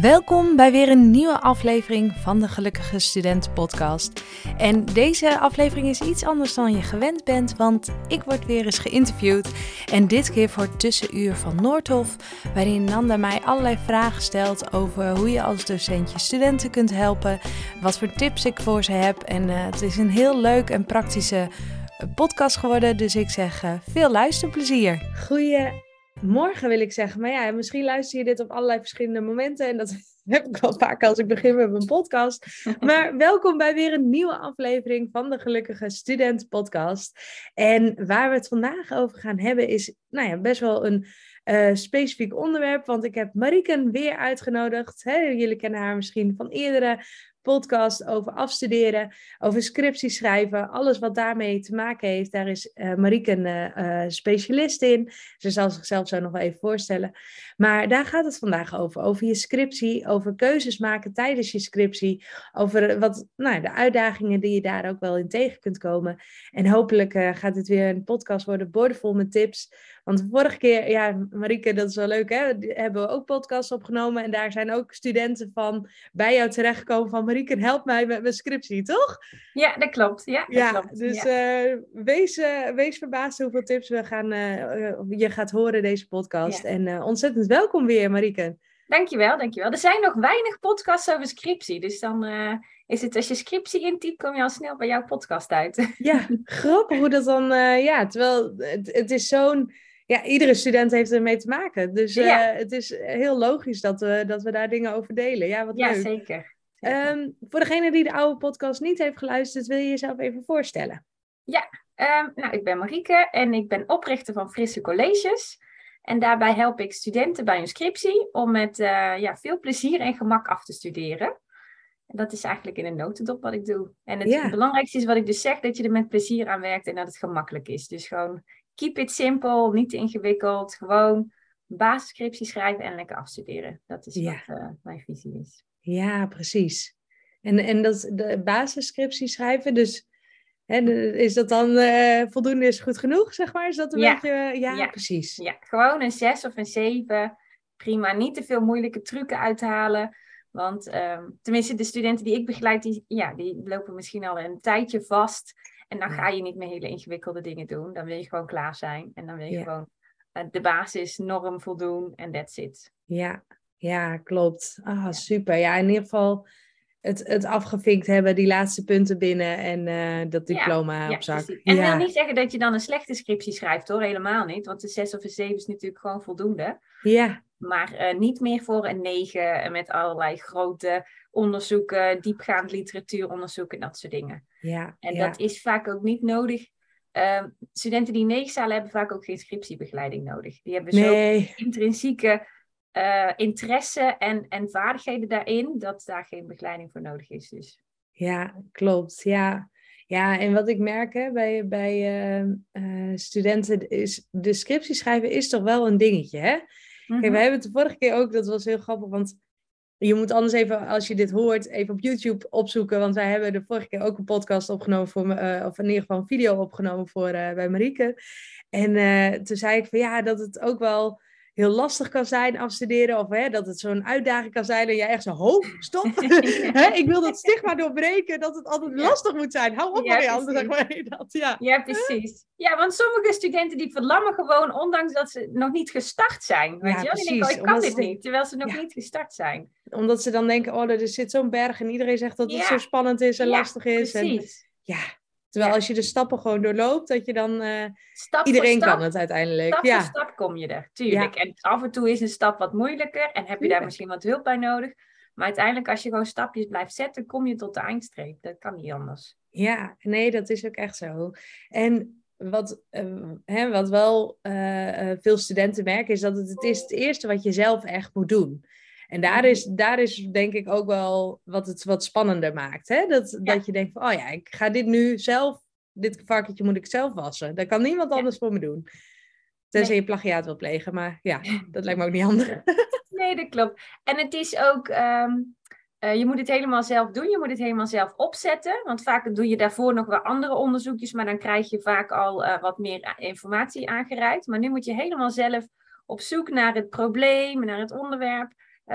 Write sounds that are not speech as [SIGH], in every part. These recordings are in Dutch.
Welkom bij weer een nieuwe aflevering van de Gelukkige Student Podcast. En deze aflevering is iets anders dan je gewend bent, want ik word weer eens geïnterviewd. En dit keer voor Tussenuur van Noordhof, waarin Nanda mij allerlei vragen stelt over hoe je als docent je studenten kunt helpen, wat voor tips ik voor ze heb. En uh, het is een heel leuk en praktische podcast geworden, dus ik zeg uh, veel luisterplezier. Goeie morgen wil ik zeggen. Maar ja, misschien luister je dit op allerlei verschillende momenten. En dat [LAUGHS] heb ik wel vaak als ik begin met mijn podcast. [LAUGHS] Maar welkom bij weer een nieuwe aflevering van de Gelukkige Student Podcast. En waar we het vandaag over gaan hebben is nou ja, best wel een uh, specifiek onderwerp. Want ik heb Mariken weer uitgenodigd. Hè? Jullie kennen haar misschien van eerdere podcast over afstuderen, over scriptie schrijven, alles wat daarmee te maken heeft. Daar is uh, Marieke een uh, specialist in. Ze zal zichzelf zo nog wel even voorstellen. Maar daar gaat het vandaag over. Over je scriptie, over keuzes maken tijdens je scriptie. Over wat, nou, de uitdagingen die je daar ook wel in tegen kunt komen. En hopelijk gaat het weer een podcast worden, boordevol met tips. Want vorige keer, ja, Marieke, dat is wel leuk, hè? hebben we ook podcasts opgenomen. En daar zijn ook studenten van bij jou terechtgekomen van Marieke, help mij met mijn scriptie, toch? Ja, dat klopt. Ja, dat ja klopt. dus ja. Uh, wees, uh, wees verbaasd hoeveel tips we gaan, uh, je gaat horen deze podcast. Ja. En ontzettend welkom weer, Marieke. Dankjewel, dankjewel. Er zijn nog weinig podcasts over scriptie. Dus dan is het als je scriptie intypt, kom je al snel bij jouw podcast uit. [LAUGHS] Ja, grappig hoe dat dan... ja, terwijl het, het is zo'n ja, iedere student heeft ermee te maken. Dus uh, ja. het is heel logisch dat we, dat we daar dingen over delen. Ja, wat ja, leuk. Zeker. zeker. Um, voor degene die de oude podcast niet heeft geluisterd, wil je jezelf even voorstellen? Ja, um, nou, ik ben Marieke en ik ben oprichter van Frisse Colleges. En daarbij help ik studenten bij hun scriptie om met uh, ja, veel plezier en gemak af te studeren. En dat is eigenlijk in een notendop wat ik doe. En het ja. belangrijkste is wat ik dus zeg, dat je er met plezier aan werkt en dat het gemakkelijk is. Dus gewoon keep it simple, niet ingewikkeld. Gewoon basisscriptie schrijven en lekker afstuderen. Dat is ja. wat uh, mijn visie is. Ja, precies. En, en dat, de basisscriptie schrijven, dus hè, is dat dan uh, voldoende is goed genoeg, zeg maar? Is dat een ja. beetje... Ja, ja, precies. Ja, gewoon een zes of een zeven. Prima, niet te veel moeilijke trucken uithalen. Want um, tenminste, de studenten die ik begeleid, die, ja, die lopen misschien al een tijdje vast. En dan ga je niet meer hele ingewikkelde dingen doen. Dan wil je gewoon klaar zijn. En dan wil je ja. gewoon uh, de basisnorm voldoen. En that's it. Ja, ja klopt. Ah, ja. super. Ja, in ieder geval het, het afgevinkt hebben, die laatste punten binnen en uh, dat diploma ja, op zak. Precies. En wil niet zeggen dat je dan een slechte scriptie schrijft hoor, helemaal niet. Want de 6 of een 7 is natuurlijk gewoon voldoende. Ja. Maar uh, niet meer voor een 9 met allerlei grote onderzoeken, diepgaand literatuuronderzoeken, dat soort dingen. Ja, en ja. dat is vaak ook niet nodig. Uh, studenten die negen zalen hebben vaak ook geen scriptiebegeleiding nodig. Die hebben nee. zo intrinsieke uh, interesse en, en vaardigheden daarin, dat daar geen begeleiding voor nodig is. Dus. Ja, klopt. Ja. Ja, en wat ik merk hè, bij, bij uh, studenten is, de scriptie schrijven is toch wel een dingetje, hè? Kijk, we hebben het de vorige keer ook, dat was heel grappig, want je moet anders even, als je dit hoort, even op YouTube opzoeken. Want wij hebben de vorige keer ook een podcast opgenomen voor me, uh, of in ieder geval een video opgenomen voor, uh, bij Marieke. En uh, toen zei ik van ja, dat het ook wel heel lastig kan zijn afstuderen. Of hè, dat het zo'n uitdaging kan zijn. En jij echt zo, ho, stop. [LAUGHS] [LAUGHS] hè, ik wil dat stigma doorbreken, dat het altijd lastig moet zijn. Hou op, ja, Marianne, zeg maar dat. Ja. ja, precies. Ja, want sommige studenten die verlammen gewoon, ondanks dat ze nog niet gestart zijn. Weet ja, je? Denken, oh, ik kan dit niet, terwijl ze nog ja. niet gestart zijn. Omdat ze dan denken, oh, er zit zo'n berg en iedereen zegt dat het zo spannend is en lastig is. Precies. En, ja, Terwijl ja. als je de stappen gewoon doorloopt, dat je dan. Uh, stap iedereen stap, kan het uiteindelijk. Stap ja. voor stap kom je er, tuurlijk. Ja. En af en toe is een stap wat moeilijker en heb je daar misschien wat hulp bij nodig. Maar uiteindelijk, als je gewoon stapjes blijft zetten, kom je tot de eindstreep. Dat kan niet anders. Ja, nee, dat is ook echt zo. En wat, uh, hè, wat wel uh, veel studenten merken, is dat het, het is het eerste wat je zelf echt moet doen. En daar is, daar is denk ik ook wel wat het wat spannender maakt. Hè? Dat, ja. dat je denkt van, oh ja, ik ga dit nu zelf, dit varkentje moet ik zelf wassen. Dat kan niemand ja. anders voor me doen. Tenzij nee. je plagiaat wil plegen, maar ja, dat lijkt me ook niet handig. [LAUGHS] nee, dat klopt. En het is ook, um, uh, je moet het helemaal zelf doen, je moet het helemaal zelf opzetten. Want vaak doe je daarvoor nog wel andere onderzoekjes, maar dan krijg je vaak al uh, wat meer informatie aangereikt. Maar nu moet je helemaal zelf op zoek naar het probleem, naar het onderwerp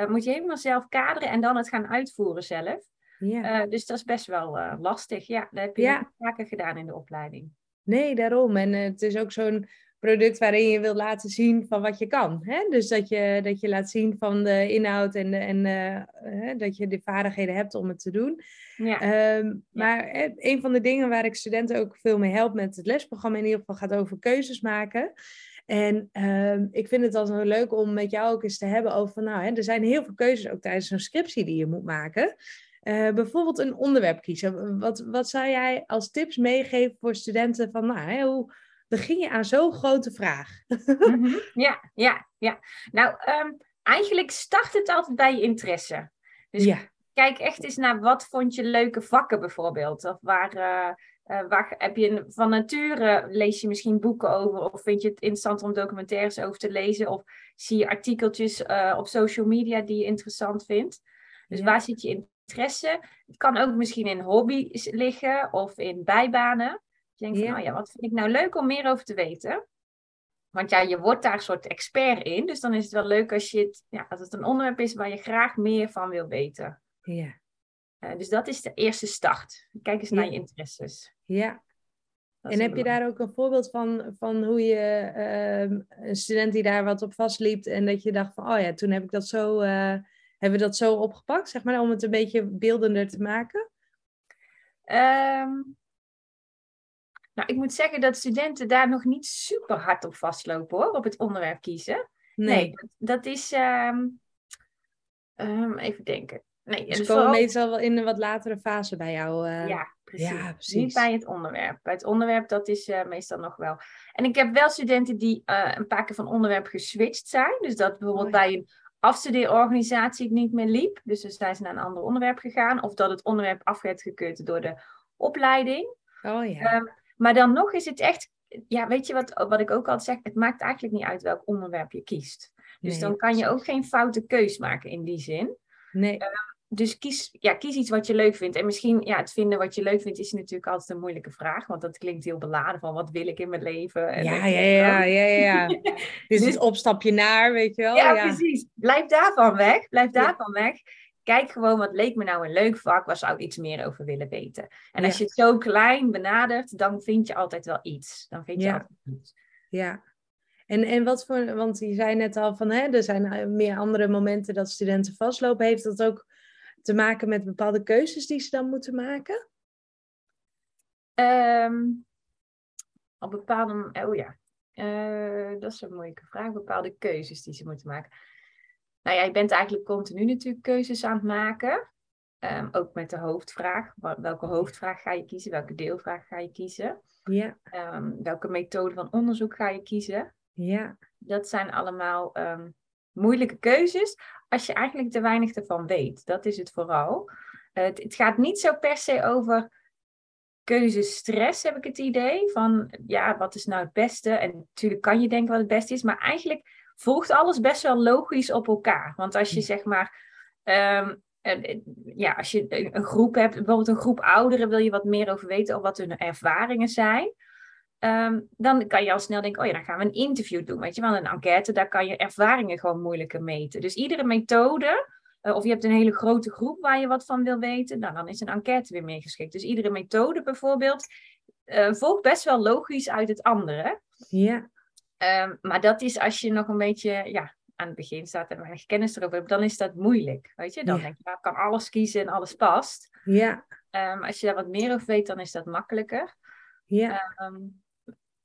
moet je helemaal zelf kaderen en dan het gaan uitvoeren zelf. Ja. dus dat is best wel lastig. Ja, dat heb je ja. vaker gedaan in de opleiding. Nee, daarom. En het is ook zo'n product waarin je wilt laten zien van wat je kan. Hè? Dus dat je, dat je laat zien van de inhoud en, en uh, dat je de vaardigheden hebt om het te doen. Ja. Ehm, maar een van de dingen waar ik studenten ook veel mee help met het lesprogramma in ieder geval gaat over keuzes maken. En ehm, ik vind het dan heel leuk om met jou ook eens te hebben over, nou, hè, er zijn heel veel keuzes ook tijdens een scriptie die je moet maken. Uh, bijvoorbeeld een onderwerp kiezen. Wat, wat zou jij als tips meegeven voor studenten van, nou, hè, hoe, begin je aan zo'n grote vraag. [LAUGHS] Mhm. Ja, ja, ja. Nou, um, eigenlijk start het altijd bij je interesse. Dus ja. kijk echt eens naar wat vond je leuke vakken bijvoorbeeld. Of waar, uh, uh, waar heb je van nature, lees je misschien boeken over. Of vind je het interessant om documentaires over te lezen. Of zie je artikeltjes uh, op social media die je interessant vindt. Dus waar zit je interesse? Het kan ook misschien in hobby's liggen of in bijbanen. Je denkt van, oh ja, wat vind ik nou leuk om meer over te weten? Want ja, je wordt daar een soort expert in. Dus dan is het wel leuk als, je het, ja, als het een onderwerp is waar je graag meer van wil weten. Ja. Uh, dus dat is de eerste start. Kijk eens naar je interesses. Ja. En heb je daar ook een voorbeeld van, van hoe je uh, een student die daar wat op vastliep en dat je dacht van, oh ja, toen heb ik dat zo, uh, hebben we dat zo opgepakt, zeg maar, om het een beetje beeldender te maken? Um, nou, ik moet zeggen dat studenten daar nog niet super hard op vastlopen hoor, op het onderwerp kiezen. Nee, dat, is. Ehm, ehm, even denken. Nee, Ze dus komen vooral... meestal wel in een wat latere fase bij jou. Uh... Ja, precies. ja, precies. Niet bij het onderwerp. Bij het onderwerp, dat is uh, meestal nog wel. En ik heb wel studenten die uh, een paar keer van onderwerp geswitcht zijn. Dus dat bijvoorbeeld oh, bij een afstudeerorganisatie het niet meer liep. Dus dan zijn ze naar een ander onderwerp gegaan. Of dat het onderwerp af werd gekeurd door de opleiding. Oh ja. Um, maar dan nog is het echt, ja, weet je wat, wat ik ook altijd zeg? Het maakt eigenlijk niet uit welk onderwerp je kiest. Dus dan kan je ook geen foute keus maken in die zin. Nee. Dus kies, ja, kies iets wat je leuk vindt. En misschien, ja, het vinden wat je leuk vindt is natuurlijk altijd een moeilijke vraag. Want dat klinkt heel beladen van wat wil ik in mijn leven. En ja, ja, ja, ja, ja, [LAUGHS] dus het opstapje naar, weet je wel. Ja, ja, precies. Blijf daarvan weg. Blijf daarvan weg kijk gewoon wat leek me nou een leuk vak, waar zou ik iets meer over willen weten. En als je het zo klein benadert, dan vind je altijd wel iets. Dan vind je ja. altijd iets. Ja. En, en wat voor, want je zei net al van, hè, er zijn eh, meer andere momenten dat studenten vastlopen. Heeft dat ook te maken met bepaalde keuzes die ze dan moeten maken? Um, op bepaalde, oh ja, uh, dat is een moeilijke vraag. Bepaalde keuzes die ze moeten maken nou ja, je bent eigenlijk continu natuurlijk keuzes aan het maken. Ehm, ook met de hoofdvraag. Welke hoofdvraag ga je kiezen? Welke deelvraag ga je kiezen? Ja. Ehm, welke methode van onderzoek ga je kiezen? Ja. Dat zijn allemaal um, moeilijke keuzes als je eigenlijk te weinig ervan weet. Dat is het vooral. het, het, gaat niet zo per se over keuzestress, heb ik het idee. Van ja, wat is nou het beste? En natuurlijk kan je denken wat het beste is, maar eigenlijk volgt alles best wel logisch op elkaar. Want als je zeg maar, ehm, ja, als je een groep hebt, bijvoorbeeld een groep ouderen, wil je wat meer over weten of wat hun ervaringen zijn. Ehm, dan kan je al snel denken, oh ja, dan gaan we een interview doen. Weet je wel, een enquête, daar kan je ervaringen gewoon moeilijker meten. Dus iedere methode, uh, of je hebt een hele grote groep waar je wat van wil weten, nou, dan is een enquête weer meer geschikt. Dus iedere methode bijvoorbeeld uh, volgt best wel logisch uit het andere. Ja. Ehm, maar dat is als je nog een beetje ja, aan het begin staat en weinig kennis erover hebt, dan is dat moeilijk. Weet je? Dan denk je, nou, ik kan alles kiezen en alles past. Ja. Um, als je daar wat meer over weet, dan is dat makkelijker. Ja. Um,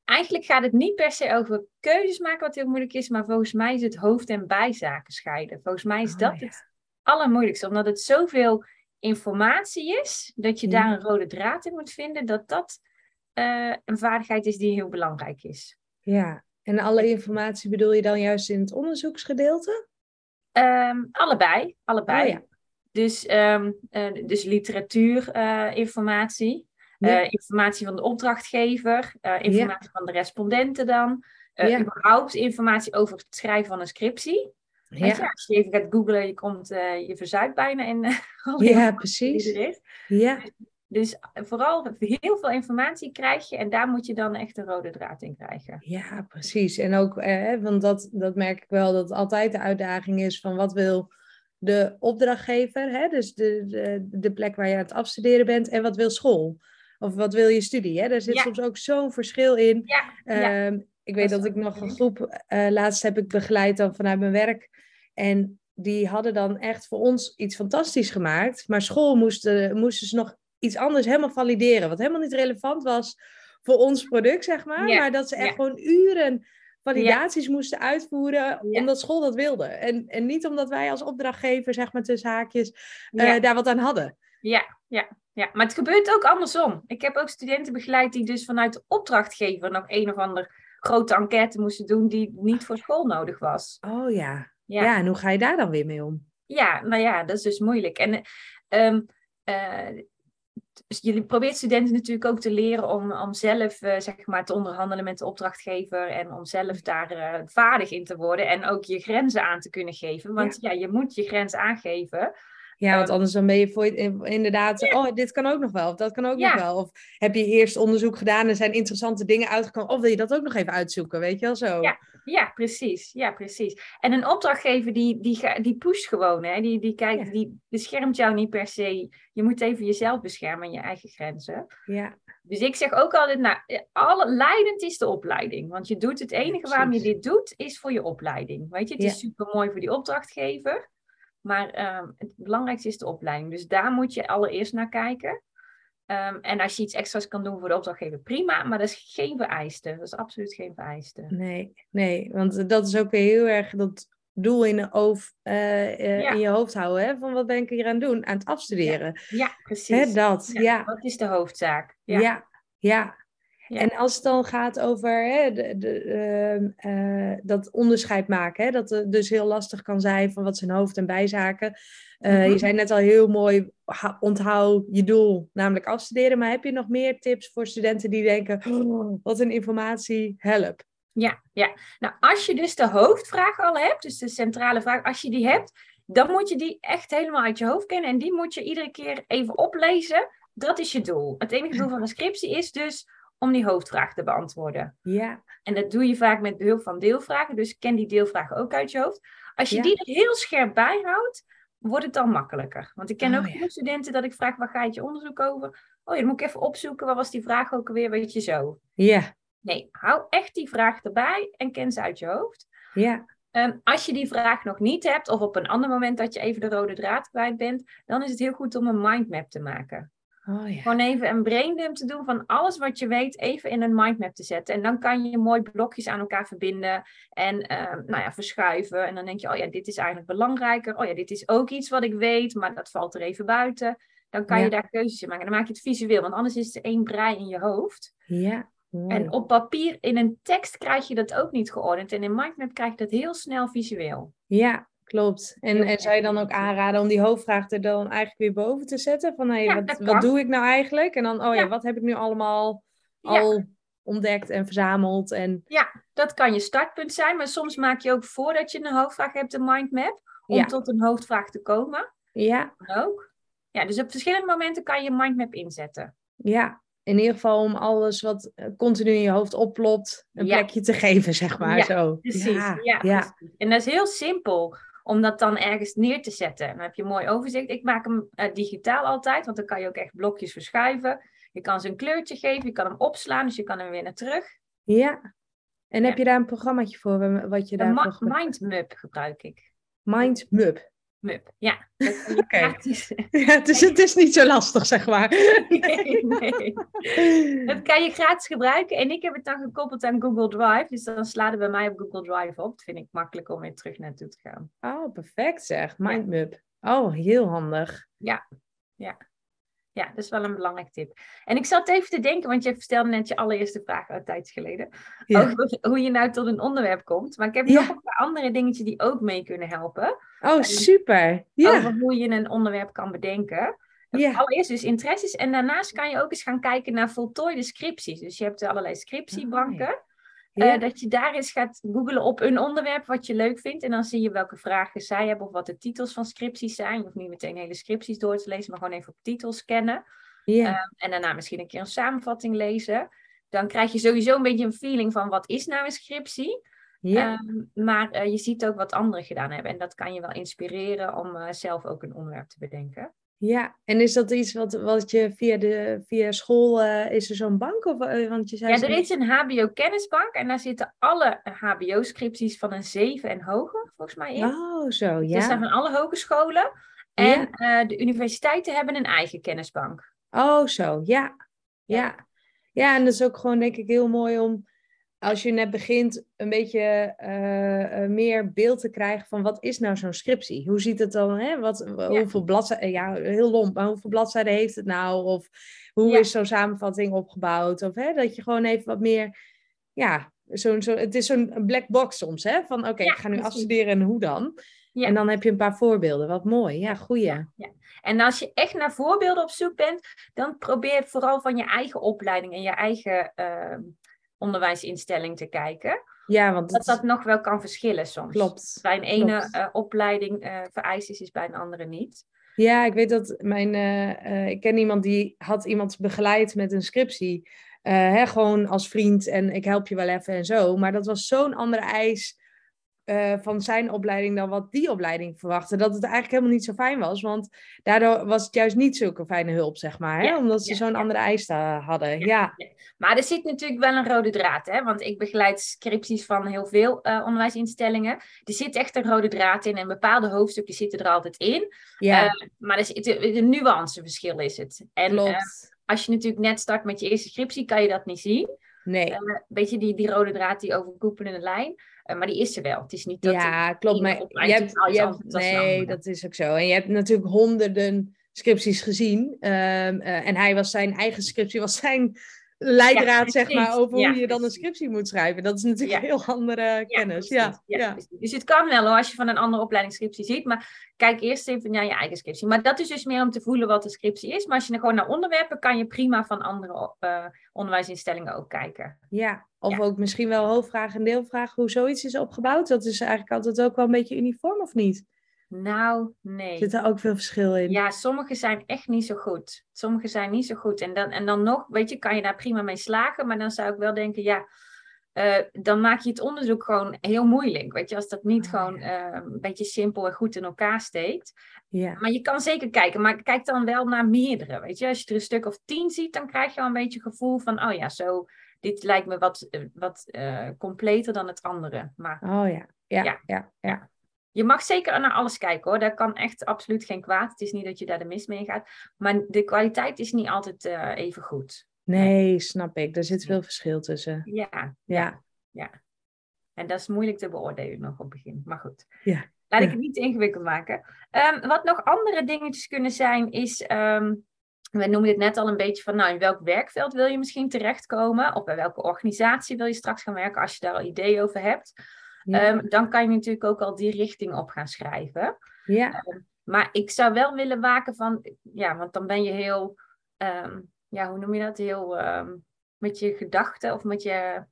eigenlijk gaat het niet per se over keuzes maken, wat heel moeilijk is, maar volgens mij is het hoofd- en bijzaken scheiden. Volgens mij is oh, dat het allermoeilijkste, omdat het zoveel informatie is, dat je daar een rode draad in moet vinden, dat dat uh, een vaardigheid is die heel belangrijk is. Ja, en alle informatie bedoel je dan juist in het onderzoeksgedeelte? Um, allebei, allebei. Oh, ja. Dus, um, uh, dus literatuurinformatie, uh, informatie van de opdrachtgever, uh, informatie van de respondenten dan, ja. überhaupt informatie over het schrijven van een scriptie. Ja. Je, als je even gaat googlen, je komt, je verzuipt bijna in [LAUGHS] ja, precies. Die er is. Ja. Dus dus vooral heel veel informatie krijg je en daar moet je dan echt een rode draad in krijgen. Ja, precies. En ook, eh, want dat, dat merk ik wel, dat altijd de uitdaging is van wat wil de opdrachtgever, hè? dus de, de, de plek waar je aan het afstuderen bent, en wat wil school? Of wat wil je studie? Hè? Daar zit soms ook zo'n verschil in. Ja, ehm, ik weet dat, ik nog een groep uh, laatst heb ik begeleid dan vanuit mijn werk. En die hadden dan echt voor ons iets fantastisch gemaakt. Maar school moesten, moesten ze nog iets anders helemaal valideren. Wat helemaal niet relevant was voor ons product, zeg maar. maar dat ze echt gewoon uren validaties moesten uitvoeren omdat school dat wilde. En, en niet omdat wij als opdrachtgever, zeg maar tussen haakjes, uh, daar wat aan hadden. Ja, ja, ja, maar het gebeurt ook andersom. Ik heb ook studenten begeleid die dus vanuit de opdrachtgever nog een of ander grote enquête moesten doen die niet voor school nodig was. Oh ja. Ja, ja en hoe ga je daar dan weer mee om? Ja, nou ja, dat is dus moeilijk. En um, uh, jullie probeert studenten natuurlijk ook te leren om, om zelf uh, zeg maar, te onderhandelen met de opdrachtgever en om zelf daar uh, vaardig in te worden en ook je grenzen aan te kunnen geven. Want ja, ja je moet je grens aangeven. Ja, want anders dan ben je voor inderdaad, oh, dit kan ook nog wel, of dat kan ook nog wel. Of heb je eerst onderzoek gedaan en zijn interessante dingen uitgekomen, of wil je dat ook nog even uitzoeken, weet je wel zo? Ja, ja precies. Ja, precies. En een opdrachtgever die, die, die pusht gewoon, hè? Die, die, kijkt, die beschermt jou niet per se. Je moet even jezelf beschermen en je eigen grenzen. Ja. Dus ik zeg ook altijd, nou, alle, leidend is de opleiding. Want je doet het enige waarom je dit doet, is voor je opleiding. Weet je, het is super mooi voor die opdrachtgever. Maar ehm, het belangrijkste is de opleiding. Dus daar moet je allereerst naar kijken. Ehm, en als je iets extra's kan doen voor de opdrachtgever, prima. Maar dat is geen vereiste. Dat is absoluut geen vereiste. Nee, nee. Want dat is ook weer heel erg dat doel in, de uh, in je hoofd houden. Hè? Van wat ben ik hier aan het doen? Aan het afstuderen. Ja, precies. Hè, dat, ja. Wat is de hoofdzaak? Ja, ja. En als het dan gaat over hè, de, de, ehm, eh, dat onderscheid maken, hè, dat het dus heel lastig kan zijn van wat zijn hoofd- en bijzaken. Uh, Je zei net al heel mooi, onthoud je doel, namelijk afstuderen. Maar heb je nog meer tips voor studenten die denken, oh, wat een informatie, help? Ja, ja. Nou, als je dus de hoofdvraag al hebt, dus de centrale vraag, als je die hebt, dan moet je die echt helemaal uit je hoofd kennen. En die moet je iedere keer even oplezen. Dat is je doel. Het enige doel van een scriptie is dus om die hoofdvraag te beantwoorden. Ja. En dat doe je vaak met behulp van deelvragen. Dus ken die deelvragen ook uit je hoofd. Als je die er heel scherp bijhoudt, wordt het dan makkelijker. Want ik ken oh, ook studenten dat ik vraag, waar gaat je onderzoek over? Oh ja, dan moet ik even opzoeken, waar was die vraag ook alweer, weet je zo. Ja. Nee, hou echt die vraag erbij en ken ze uit je hoofd. Ja. Um, als je die vraag nog niet hebt, of op een ander moment dat je even de rode draad kwijt bent, dan is het heel goed om een mindmap te maken. Oh, ja. Gewoon even een braindump te doen van alles wat je weet, even in een mindmap te zetten. En dan kan je mooi blokjes aan elkaar verbinden en uh, nou ja, verschuiven. En dan denk je, oh ja, dit is eigenlijk belangrijker. Oh ja, dit is ook iets wat ik weet, maar dat valt er even buiten. Dan kan je daar keuzes in maken. Dan maak je het visueel, want anders is het één brei in je hoofd. Ja. En op papier, in een tekst krijg je dat ook niet geordend. En in mindmap krijg je dat heel snel visueel. Ja, Klopt. En, en zou je dan ook aanraden om die hoofdvraag er dan eigenlijk weer boven te zetten? Van hé, wat, wat doe ik nou eigenlijk? En dan, oh ja, wat heb ik nu allemaal al ontdekt en verzameld? En... Ja, dat kan je startpunt zijn. Maar soms maak je ook voordat je een hoofdvraag hebt een mindmap. Om tot een hoofdvraag te komen. Ja. Ook. Ja, dus op verschillende momenten kan je een mindmap inzetten. Ja, in ieder geval om alles wat eh, continu in je hoofd oplopt, een plekje te geven, zeg maar. Ja, zo. Precies. Ja, ja, Precies. En dat is heel simpel om dat dan ergens neer te zetten. Dan heb je een mooi overzicht. Ik maak hem uh, digitaal altijd, want dan kan je ook echt blokjes verschuiven. Je kan ze een kleurtje geven, je kan hem opslaan, dus je kan hem weer naar terug. Ja. En heb je daar een programmaatje voor wat je daar Mindmap gebruik ik. Mindmap. Mup, ja. Oké. [LAUGHS] Ja, het, is, het is niet zo lastig, zeg maar. [LAUGHS] nee, nee. Dat kan je gratis gebruiken. En ik heb het dan gekoppeld aan Google Drive. Dus dan slaan we bij mij op Google Drive op. Dat vind ik makkelijk om weer terug naartoe te gaan. Oh, perfect zeg. Mindmup. Oh, heel handig. Ja, ja. Ja, dat is wel een belangrijk tip. En ik zat even te denken, want je stelde net je allereerste vraag uit tijd geleden. Over hoe je nou tot een onderwerp komt. Maar ik heb nog een paar andere dingetjes die ook mee kunnen helpen. Oh, super. Ja. Over hoe je een onderwerp kan bedenken. Ja. Allereerst dus interesses. En daarnaast kan je ook eens gaan kijken naar voltooide scripties. Dus je hebt allerlei scriptiebanken. Oh, eh, dat je daar eens gaat googlen op een onderwerp wat je leuk vindt. En dan zie je welke vragen zij hebben of wat de titels van scripties zijn. Je hoeft niet meteen hele scripties door te lezen, maar gewoon even op titels scannen. Ja. Ehm, en daarna misschien een keer een samenvatting lezen. Dan krijg je sowieso een beetje een feeling van wat is nou een scriptie. Ja. Ehm, maar eh, je ziet ook wat anderen gedaan hebben. En dat kan je wel inspireren om uh, zelf ook een onderwerp te bedenken. Ja, en is dat iets wat, wat je via, de, via school, uh, is er zo'n bank? Of, want je zei ja, er is een HBO-kennisbank en daar zitten alle HBO-scripties van een 7 en hoger, volgens mij in. Oh, zo, ja. Dus van alle hogescholen. En de universiteiten hebben een eigen kennisbank. Oh, zo, ja. Ja. Ja, en dat is ook gewoon denk ik heel mooi om als je net begint een beetje eh, eh, meer beeld te krijgen van wat is nou zo'n scriptie? Hoe ziet het dan? Hè? Wat, Hoeveel bladzijden, ja, heel lomp, maar hoeveel bladzijden heeft het nou? Of hoe is zo'n samenvatting opgebouwd? Of hè, dat je gewoon even wat meer, ja, zo'n, zo, het is zo'n black box soms, hè? Van oké, ik ga nu afstuderen en hoe dan? En dan heb je een paar voorbeelden. Wat mooi. Ja, goeie. Ja, En als je echt naar voorbeelden op zoek bent, dan probeer vooral van je eigen opleiding en je eigen uh, onderwijsinstelling te kijken. Ja, want dat dat nog wel kan verschillen soms. Klopt. Bij een ene uh, opleiding uh, vereist is, is bij een andere niet. Ja, ik weet dat mijn. Uh, ik ken iemand die had iemand begeleid met een scriptie. hè, gewoon als vriend en ik help je wel even en zo. Maar dat was zo'n andere eis uh, van zijn opleiding dan wat die opleiding verwachtte. Dat het eigenlijk helemaal niet zo fijn was. Want daardoor was het juist niet zulke fijne hulp, zeg maar. Hè? Omdat ze zo'n andere eis hadden. Ja. Maar er zit natuurlijk wel een rode draad. Hè? Want ik begeleid scripties van heel veel uh, onderwijsinstellingen. Er zit echt een rode draad in. En bepaalde hoofdstukken zitten er altijd in. Ja. Uh, maar er zit een nuanceverschil is het. En als je natuurlijk net start met je eerste scriptie, kan je dat niet zien. Nee. Uh, weet je, die, die rode draad, die overkoepelende lijn. Uh, maar die is er wel. Het is niet dat... Ja, klopt. Maar je hebt, je hebt, nee, dat is ook zo. En je hebt natuurlijk honderden scripties gezien. Um, uh, en hij was zijn eigen scriptie, was zijn leidraad, zeg maar, over hoe je dan een scriptie moet schrijven. Dat is natuurlijk heel andere kennis. Ja, ja, Dus het kan wel hoor, als je van een andere opleiding scriptie ziet. Maar kijk eerst even naar je eigen scriptie. Maar dat is dus meer om te voelen wat de scriptie is. Maar als je gewoon naar onderwerpen, kan je prima van andere uh, onderwijsinstellingen ook kijken. Ja, of ook misschien wel hoofdvragen en deelvragen hoe zoiets is opgebouwd. Dat is eigenlijk altijd ook wel een beetje uniform, of niet? Nou, nee. Zit er ook veel verschil in? Ja, sommige zijn echt niet zo goed. Sommige zijn niet zo goed. En dan, en dan nog, weet je, kan je daar prima mee slagen. Maar dan zou ik wel denken, ja, uh, dan maak je het onderzoek gewoon heel moeilijk. Weet je, als dat niet oh, gewoon uh, een beetje simpel en goed in elkaar steekt. Ja. Maar je kan zeker kijken, maar kijk dan wel naar meerdere. Weet je, als je er een stuk of tien ziet, dan krijg je al een beetje gevoel van, oh ja, zo, dit lijkt me wat, wat uh, completer dan het andere. Maar, oh ja, ja, ja. ja, ja. Je mag zeker naar alles kijken hoor. Dat kan echt absoluut geen kwaad. Het is niet dat je daar de mis mee gaat. Maar de kwaliteit is niet altijd uh, even goed. Nee, snap ik. Er zit veel verschil tussen. Ja, ja. ja. En dat is moeilijk te beoordelen nog op het begin. Maar goed. Ja. Laat ik het niet ingewikkeld maken. Um, wat nog andere dingetjes kunnen zijn, is. Um, we noemen het net al een beetje van, nou, in welk werkveld wil je misschien terechtkomen? Of bij welke organisatie wil je straks gaan werken als je daar al ideeën over hebt? Ehm, dan kan je natuurlijk ook al die richting op gaan schrijven. Ja. Um, maar ik zou wel willen waken van, ja, want dan ben je heel, um, ja, hoe noem je dat? Heel met je gedachten of met je,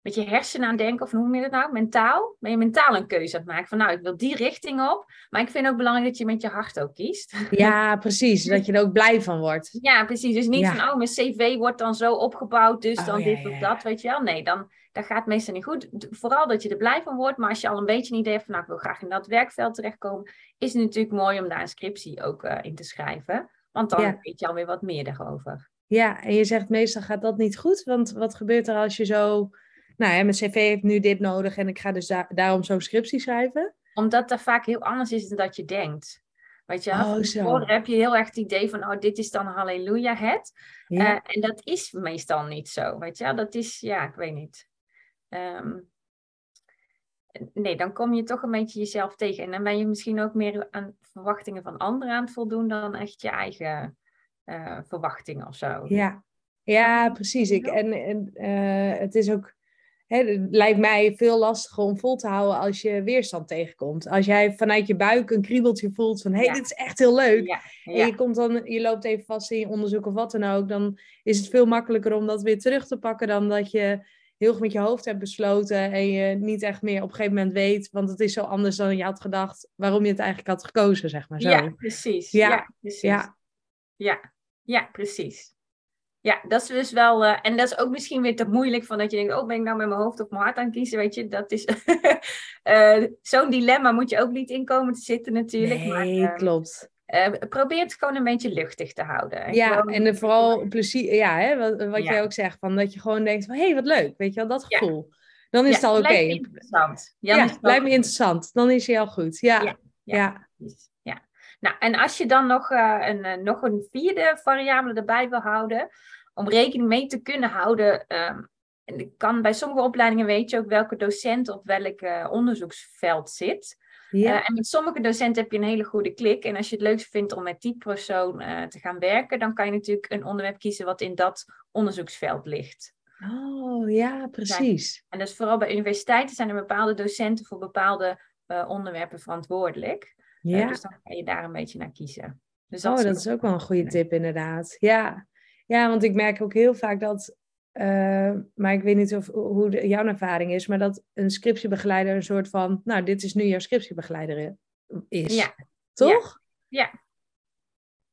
met je hersenen aan denken, of hoe noem je dat nou? Mentaal? Ben je mentaal een keuze aan het maken van, nou, ik wil die richting op. Maar ik vind ook belangrijk dat je met je hart ook kiest. Ja, precies. dat je er ook blij van wordt. Ja, precies. Dus niet van, oh, mijn cv wordt dan zo opgebouwd, dus oh, dan dit of dat, weet je wel. Nee, dan dat gaat meestal niet goed. Vooral dat je er blij van wordt, maar als je al een beetje een idee hebt van, nou, ik wil graag in dat werkveld terechtkomen, is het natuurlijk mooi om daar een scriptie ook uh, in te schrijven. Want dan weet je alweer wat meer daarover. Ja, en je zegt meestal gaat dat niet goed, want wat gebeurt er als je zo, nou ja, mijn cv heeft nu dit nodig en ik ga dus da daarom zo'n scriptie schrijven? Omdat dat vaak heel anders is dan dat je denkt. Weet je, oh, heb je heel erg het idee van, oh, dit is dan halleluja het. Ja. Uh, en dat is meestal niet zo, weet je. Dat is, ja, ik weet niet. Um, nee, dan kom je toch een beetje jezelf tegen. En dan ben je misschien ook meer aan verwachtingen van anderen aan het voldoen dan echt je eigen uh, verwachtingen of zo. Ja, ja precies. Ik, en en uh, het is ook. Hè, het lijkt mij veel lastiger om vol te houden als je weerstand tegenkomt. Als jij vanuit je buik een kriebeltje voelt van hé, hey, ja. dit is echt heel leuk. Ja, ja. En je, komt dan, je loopt even vast in je onderzoek of wat dan ook. Dan is het veel makkelijker om dat weer terug te pakken dan dat je heel goed met je hoofd hebt besloten en je niet echt meer op een gegeven moment weet, want het is zo anders dan je had gedacht, waarom je het eigenlijk had gekozen, zeg maar zo. Ja, precies. Ja, ja precies. Ja. ja. Ja, precies. ja, dat is dus wel. eh, en dat is ook misschien weer te moeilijk van dat je denkt: oh, ben ik nou met mijn hoofd of mijn hart aan het kiezen? Weet je, dat is. [LAUGHS] eh, Zo'n dilemma moet je ook niet in komen te zitten, natuurlijk. maar, Nee, eh, klopt. Eh, probeer het gewoon een beetje luchtig te houden. En Ja, gewoon- en vooral plezier, ja, hè, wat, wat Ja. jij ook zegt, van dat je gewoon denkt van, hé, hey, wat leuk, weet je wel, dat Ja. gevoel. Dan is Ja, het al oké. me interessant. Ja, lijkt me interessant. Dan is hij al goed. Ja, Ja, ja. ja. Ja. Nou, en als je dan nog, eh, een, eh, nog een vierde variabele erbij wil houden, om rekening mee te kunnen houden, ehm, kan bij sommige opleidingen weet je ook welke docent op welk onderzoeksveld zit. Ja. Eh, en met sommige docenten heb je een hele goede klik. En als je het leukst vindt om met die persoon eh, te gaan werken, dan kan je natuurlijk een onderwerp kiezen wat in dat onderzoeksveld ligt. Oh, ja, precies. En dus vooral bij universiteiten zijn er bepaalde docenten voor bepaalde eh, onderwerpen verantwoordelijk. Ja. dus dan kan je daar een beetje naar kiezen. Dus Oh, is dat is ook wel een goede tip, inderdaad. Ja, ja want ik merk ook heel vaak dat, eh, maar ik weet niet of, hoe de- jouw ervaring is, maar dat een scriptiebegeleider een soort van, nou, dit is nu jouw scriptiebegeleider i- is. Ja. Toch? Ja.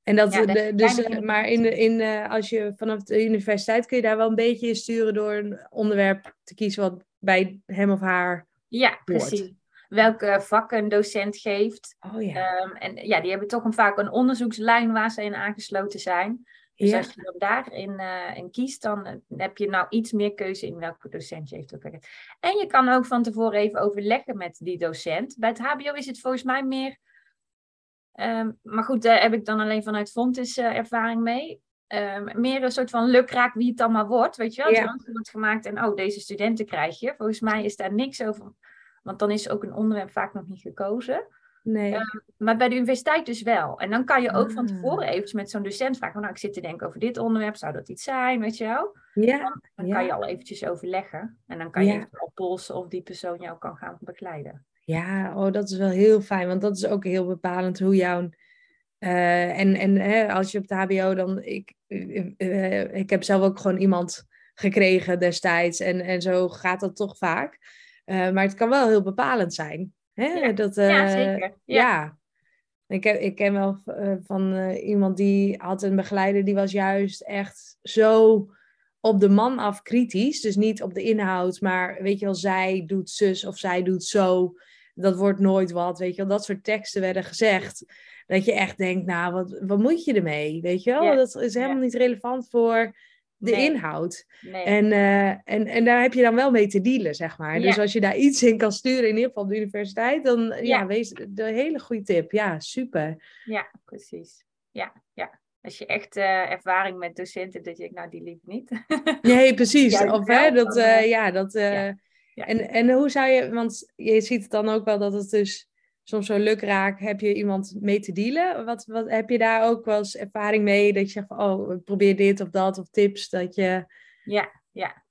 En dat, Ja, de- dat dus, eh, maar in de, in, eh, als je vanaf de universiteit kun je daar wel een beetje in sturen door een onderwerp te kiezen wat bij hem of haar. Ja, precies. Welke vakken een docent geeft. Oh ja. Ehm, en ja, die hebben toch een, vaak een onderzoekslijn waar ze in aangesloten zijn. Dus ja. als je dan daarin eh, in kiest, dan eh, heb je nou iets meer keuze in welke docent je heeft werkt. En je kan ook van tevoren even overleggen met die docent. Bij het HBO is het volgens mij meer. ehm, maar goed, daar heb ik dan alleen vanuit Fontis eh, ervaring mee. Ehm, meer een soort van lukraak wie het dan maar wordt. Weet je wel? Ja. Het wordt gemaakt en oh, deze studenten krijg je. Volgens mij is daar niks over. Want dan is ook een onderwerp vaak nog niet gekozen. Nee. Maar bij de universiteit dus wel. En dan kan je ook van Ah. tevoren eventjes met zo'n docent vragen. Nou, ik zit te denken over dit onderwerp. Zou dat iets zijn, weet je wel? ja. Dan Ja. kan je al eventjes overleggen. En dan kan je Ja. even al polsen of die persoon jou kan gaan begeleiden. Ja, oh, dat is wel heel fijn, want dat is ook heel bepalend hoe jouw. eh, en en hè, als je op de HBO dan. Ik, eh, eh, ik heb zelf ook gewoon iemand gekregen destijds. En, en zo gaat dat toch vaak. Maar het kan wel heel bepalend zijn. Hè? Ja. Dat, ja, eh, zeker. Ja. Ja. Ik, heb, ik ken wel eh, van eh, iemand die had een begeleider die was juist echt zo op de man af kritisch. Dus niet op de inhoud, maar weet je wel, zij doet zus of zij doet zo. Dat wordt nooit wat, weet je wel. Dat soort teksten werden gezegd. Dat je echt denkt, nou, wat, wat moet je ermee? Weet je wel, Ja. dat is helemaal niet relevant voor de Nee. inhoud. Nee. En, eh, en, en daar heb je dan wel mee te dealen, zeg maar. Dus als je daar iets in kan sturen, in ieder geval op de universiteit, dan ja, Ja. wees de hele goede tip. Ja, super. Ja, precies. Ja, ja. Als je echt eh, ervaring met docenten, dat je denkt, nou, die liever niet. [LAUGHS] Nee, precies. Of hè, dat, eh, ja, dat. En, en hoe zou je, want je ziet het dan ook wel dat het dus soms zo lukraak, heb je iemand mee te dealen? Wat, wat heb je daar ook wel eens ervaring mee dat je zegt van, oh, ik probeer dit of dat of tips dat je. Ja, ja.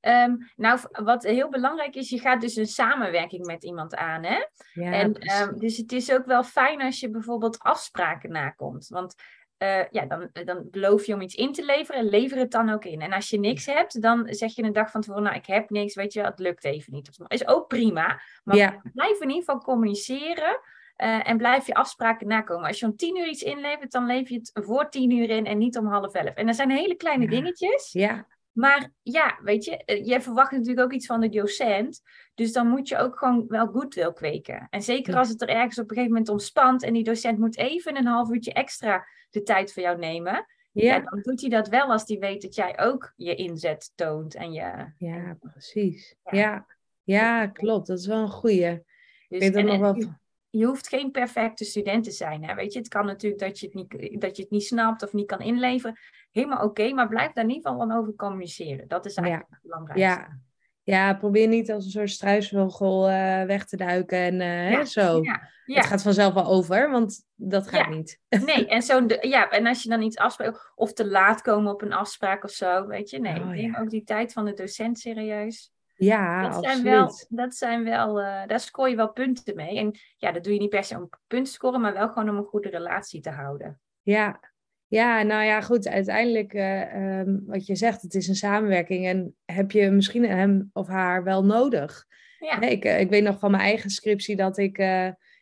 Ehm, nou, wat heel belangrijk is, je gaat dus een samenwerking met iemand aan, hè? Ja, en, ehm, dus het is ook wel fijn als je bijvoorbeeld afspraken nakomt. Want eh, ja, dan, dan beloof je om iets in te leveren, lever het dan ook in. En als je niks hebt, dan zeg je een dag van tevoren, nou, ik heb niks, weet je, het lukt even niet. Dat is ook prima, maar ja, blijf in ieder geval communiceren. eh, en blijf je afspraken nakomen. Als je om tien uur iets inlevert, dan lever je het voor tien uur in en niet om half elf. En dat zijn hele kleine Ja. dingetjes. ja, Maar ja, weet je, eh, jij verwacht natuurlijk ook iets van de docent. Dus dan moet je ook gewoon wel goed wil kweken. En zeker Ja. als het er ergens op een gegeven moment ontspant en die docent moet even een half uurtje extra de tijd voor jou nemen. Ja. ja, dan doet hij dat wel als hij weet dat jij ook je inzet toont. En je, ja, precies. Ja. Ja. ja, klopt. Dat is wel een goeie. Ik dus, weet dat en- nog wel. Je, hoeft geen perfecte student te zijn. Hè? Weet je, het kan natuurlijk dat je het niet, dat je het niet snapt of niet kan inleveren. Helemaal oké, maar blijf daar in ieder geval van over communiceren. Dat is eigenlijk het belangrijkste. Ja. ja, probeer niet als een soort struisvogel eh, weg te duiken en eh, hè, Ja, zo. Ja, ja. Het gaat vanzelf wel over, want dat gaat Ja. niet. [LAUGHS] Nee, en, zo de- ja, en als je dan iets afspreekt, of te laat komen op een afspraak of zo, weet je, nee, Oh, neem ja. ook die tijd van de docent serieus. Ja, dat, absoluut. zijn wel, dat zijn wel, eh, daar scoor je wel punten mee. En ja, dat doe je niet per se om punten te scoren, maar wel gewoon om een goede relatie te houden. Ja. ja, nou ja, goed. Uiteindelijk, eh, ehm, wat je zegt, het is een samenwerking. En heb je misschien hem of haar wel nodig? Ja, Hè, ik, eh, ik weet nog van mijn eigen scriptie dat ik,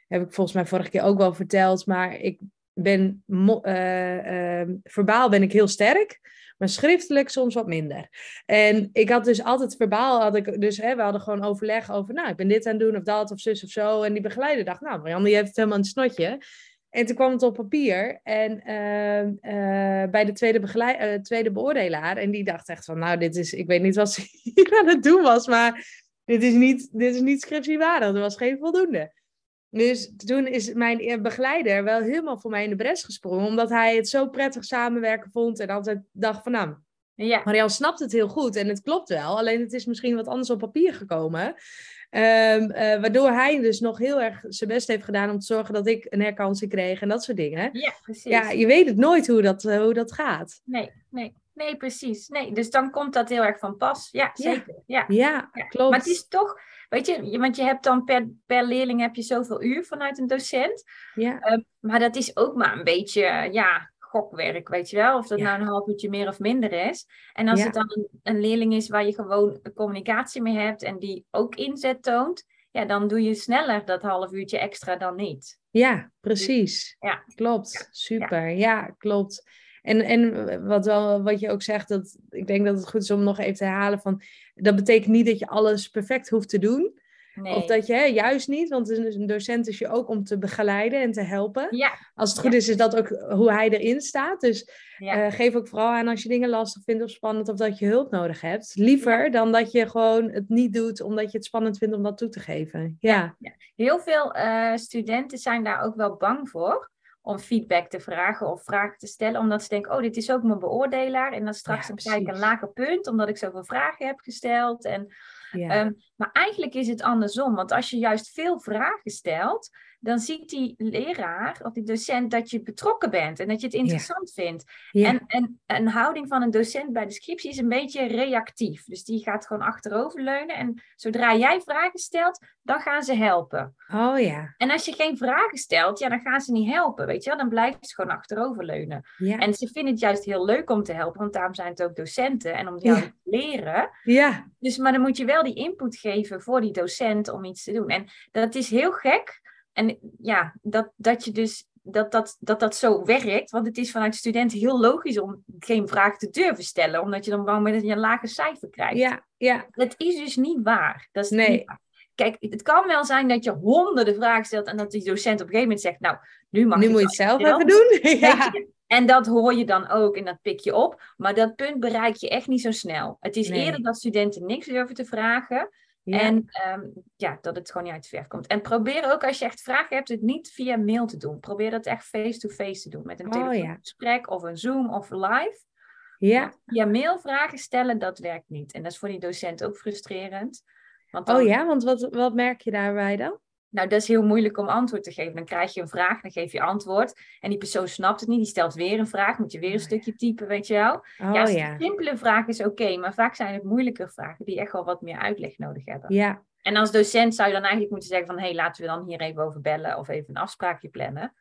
heb ik volgens mij vorige keer ook wel verteld, maar ik ben uh, uh, verbaal ben ik heel sterk, maar schriftelijk soms wat minder. En ik had dus altijd verbaal, had ik dus, hè, we hadden gewoon overleg over, nou, ik ben dit aan het doen of dat of zus of zo. En die begeleider dacht, nou, Marianne, die heeft het helemaal het snotje. En toen kwam het op papier en ehm, eh, bij de tweede, uh, tweede beoordelaar. En die dacht echt van, nou, dit is, ik weet niet wat ze [LAUGHS] hier aan het doen was, maar dit is niet, dit is niet scriptiewaardig. Er was geen voldoende. Dus toen is mijn begeleider wel helemaal voor mij in de bres gesprongen, omdat hij het zo prettig samenwerken vond en altijd dacht van, nou, ja. Marianne snapt het heel goed en het klopt wel, alleen het is misschien wat anders op papier gekomen. Um, waardoor hij dus nog heel erg zijn best heeft gedaan om te zorgen dat ik een herkansing kreeg en dat soort dingen. Ja, precies. Ja, je weet het nooit hoe dat, uh, hoe dat gaat. Nee, nee. Nee, precies. Nee, dus dan komt dat heel erg van pas. Ja, zeker. Ja, ja. ja klopt. Maar het is toch, weet je, want je hebt dan per, per leerling heb je zoveel uur vanuit een docent. Ja. Uh, maar dat is ook maar een beetje, ja, gokwerk, weet je wel. Of dat nou een half uurtje meer of minder is. En als het dan een, een, leerling is waar je gewoon communicatie mee hebt en die ook inzet toont, ja, dan doe je sneller dat half uurtje extra dan niet. Ja, precies. Ja. Klopt. Super. Ja, klopt. En, en wat, wel, wat je ook zegt, dat, ik denk dat het goed is om nog even te herhalen van, dat betekent niet dat je alles perfect hoeft te doen. Of dat je, hè, juist niet, want een docent is je ook om te begeleiden en te helpen. Ja. Als het goed is, is dat ook hoe hij erin staat. Dus eh, geef ook vooral aan als je dingen lastig vindt of spannend of dat je hulp nodig hebt. Liever dan dat je gewoon het niet doet omdat je het spannend vindt om dat toe te geven. Ja. Heel veel uh, studenten zijn daar ook wel bang voor om feedback te vragen of vragen te stellen, omdat ze denken, oh, dit is ook mijn beoordelaar. En dan straks ja, krijg ik een lager punt, omdat ik zoveel vragen heb gesteld. En ja. Ehm, maar eigenlijk is het andersom. Want als je juist veel vragen stelt, dan ziet die leraar of die docent dat je betrokken bent en dat je het interessant vindt. En, en een houding van een docent bij de scriptie is een beetje reactief. Dus die gaat gewoon achteroverleunen. En zodra jij vragen stelt, dan gaan ze helpen. Oh ja. En als je geen vragen stelt, ja, dan gaan ze niet helpen. Weet je wel? Dan blijven ze gewoon achteroverleunen. Ja. En ze vinden het juist heel leuk om te helpen, want daarom zijn het ook docenten en om jou te leren. Ja. Dus, maar dan moet je wel die input geven voor die docent om iets te doen. En dat is heel gek. En ja, dat, dat je dus dat dat, dat dat zo werkt. Want het is vanuit studenten heel logisch om geen vraag te durven stellen. Omdat je dan bang bent dat je een lager cijfer krijgt. Ja, ja. Dat is dus niet waar. Dat is nee. Kijk, het kan wel zijn dat je honderden vragen stelt en dat die docent op een gegeven moment zegt, nou, nu mag nu moet je het zelf even doen. [LAUGHS] ja. En dat hoor je dan ook en dat pik je op. Maar dat punt bereik je echt niet zo snel. Het is eerder dat studenten niks durven te vragen. En um, ja, dat het gewoon niet uit de verf komt. En probeer ook als je echt vragen hebt, het niet via mail te doen. Probeer dat echt face-to-face te doen. Met een oh, telefoongesprek of een Zoom of live. Ja. Via mail vragen stellen, dat werkt niet. En dat is voor die docent ook frustrerend. Want dan... Oh ja, want wat, wat merk je daarbij dan? Nou, dat is heel moeilijk om antwoord te geven. Dan krijg je een vraag, dan geef je antwoord. En die persoon snapt het niet, die stelt weer een vraag. Moet je weer een oh, stukje typen, weet je wel. Oh, ja, ja. simpele vraag is oké, maar vaak zijn het moeilijke vragen die echt wel wat meer uitleg nodig hebben. Ja. En als docent zou je dan eigenlijk moeten zeggen van... hé, hey, laten we dan hier even over bellen of even een afspraakje plannen.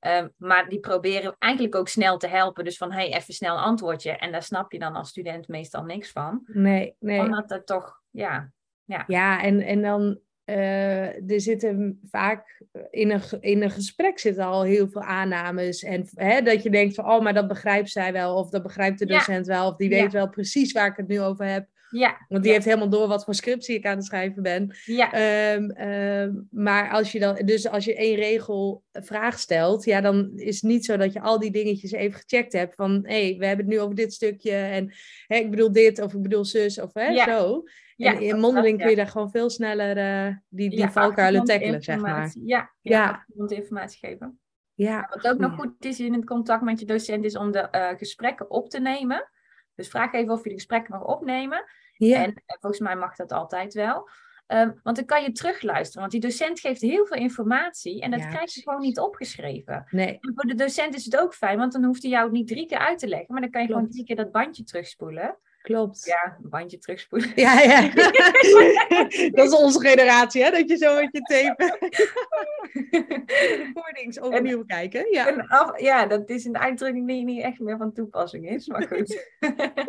Um, maar die proberen eigenlijk ook snel te helpen. Dus van, hé, hey, even snel een antwoordje. En daar snap je dan als student meestal niks van. Nee, nee. Omdat het toch, ja... Ja, ja en, en dan uh, er zitten vaak in een, in een gesprek zitten al heel veel aannames. En hè, dat je denkt van, oh, maar dat begrijpt zij wel. Of dat begrijpt de docent wel. Of die weet wel precies waar ik het nu over heb. Ja. Want die heeft helemaal door wat voor scriptie ik aan het schrijven ben. Ja. Um, um, maar als je dan, dus als je één regel vraag stelt, ja, dan is het niet zo dat je al die dingetjes even gecheckt hebt. Van hé, hey, we hebben het nu over dit stukje. En ik bedoel dit, of ik bedoel zus, of hè, zo. En in mondeling kun je daar gewoon veel sneller uh, die, die valkuilen tackelen, zeg maar. Ja, ja, informatie geven. Ja. Wat ook nog goed is in het contact met je docent, is om de uh, gesprekken op te nemen. Dus vraag even of je de gesprekken mag opnemen. Ja. En uh, volgens mij mag dat altijd wel. Um, want dan kan je terugluisteren. Want die docent geeft heel veel informatie en dat ja, krijg je gewoon niet opgeschreven. Nee. En voor de docent is het ook fijn, want dan hoeft hij jou niet drie keer uit te leggen. Maar dan kan je gewoon drie keer dat bandje terugspoelen. Klopt. Ja, een bandje terugspoelen. Ja, ja. [LAUGHS] dat is onze generatie, hè? Dat je zo met je tape recordings overnieuw kijken. Ja. Af, ja, dat is een uitdrukking die niet echt meer van toepassing is, maar goed.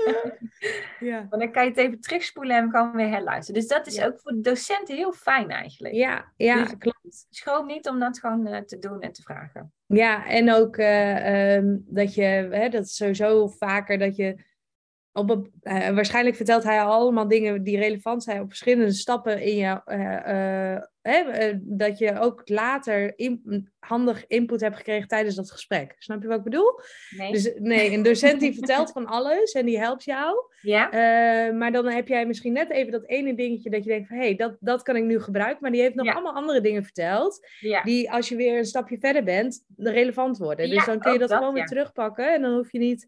[LAUGHS] ja. Maar dan kan je het even terugspoelen en gewoon weer herluisteren. Dus dat is ook voor de docenten heel fijn eigenlijk. Ja, ja dus klopt. Schroom niet om dat gewoon uh, te doen en te vragen. Ja, en ook uh, um, dat je, hè, dat is sowieso vaker dat je op een, uh, waarschijnlijk vertelt hij allemaal dingen die relevant zijn op verschillende stappen in je. Uh, uh, dat je ook later in, handig input hebt gekregen tijdens dat gesprek. Snap je wat ik bedoel? Nee. Dus nee, een docent die vertelt van alles en die helpt jou. Ja. maar dan heb jij misschien net even dat ene dingetje dat je denkt van hé, hey, dat, dat kan ik nu gebruiken. Maar die heeft nog allemaal andere dingen verteld. Ja. Die als je weer een stapje verder bent, relevant worden. Dus dan kun je dat, dat, gewoon weer terugpakken. En dan hoef je niet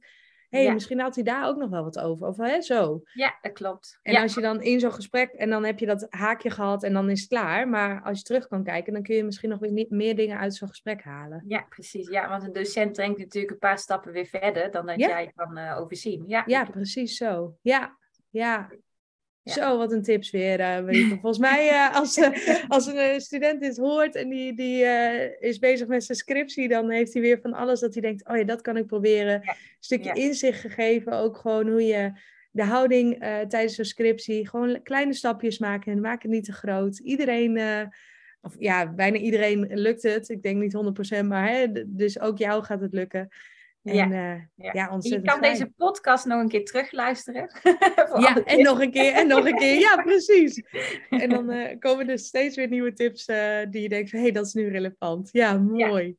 hey, Ja. misschien had hij daar ook nog wel wat over. Of hè, zo. Ja, dat klopt. En ja. als je dan in zo'n gesprek, en dan heb je dat haakje gehad en dan is het klaar. Maar als je terug kan kijken, dan kun je misschien nog weer niet meer dingen uit zo'n gesprek halen. ja, precies. Ja, want een docent denkt natuurlijk een paar stappen weer verder dan dat Ja. jij kan eh, overzien. Ja, Ja, precies zo. Ja, ja. Ja. Zo, wat een tips weer, eh. [LAUGHS] Volgens mij, eh, als, eh, als een student dit hoort en die, die is bezig met zijn scriptie, dan heeft hij weer van alles dat hij denkt, oh ja, dat kan ik proberen. Ja. Een stukje Ja. inzicht gegeven, ook gewoon hoe je de houding tijdens zo'n scriptie, gewoon kleine stapjes maken en maak het niet te groot. Iedereen, of ja, bijna iedereen lukt het. Ik denk niet 100%, maar hè, dus ook jou gaat het lukken. En Ja. ja, Ja. ja. je kan fijn. deze podcast nog een keer terugluisteren. [LAUGHS] Ja, en nog een keer, en nog een keer. Ja, precies. En dan [LAUGHS] eh, komen er steeds weer nieuwe tips eh, die je denkt van, hé, hey, dat is nu relevant. Ja, mooi.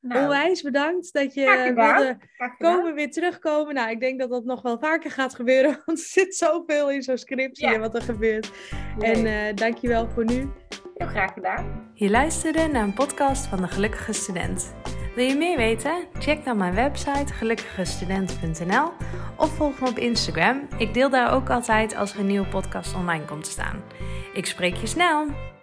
Nou, Onwijs bedankt dat je wilde komen, weer terugkomen. Nou, ik denk dat dat nog wel vaker gaat gebeuren, [LAUGHS] want er zit zoveel in zo'n scriptie Ja. en wat er gebeurt. Nee, En eh dankjewel voor nu. heel graag gedaan. Je luisterde naar een podcast van de Gelukkige Student. Wil je meer weten? Check dan mijn website gelukkigestudent.nl of volg me op Instagram. Ik deel daar ook altijd als er een nieuwe podcast online komt te staan. Ik spreek je snel!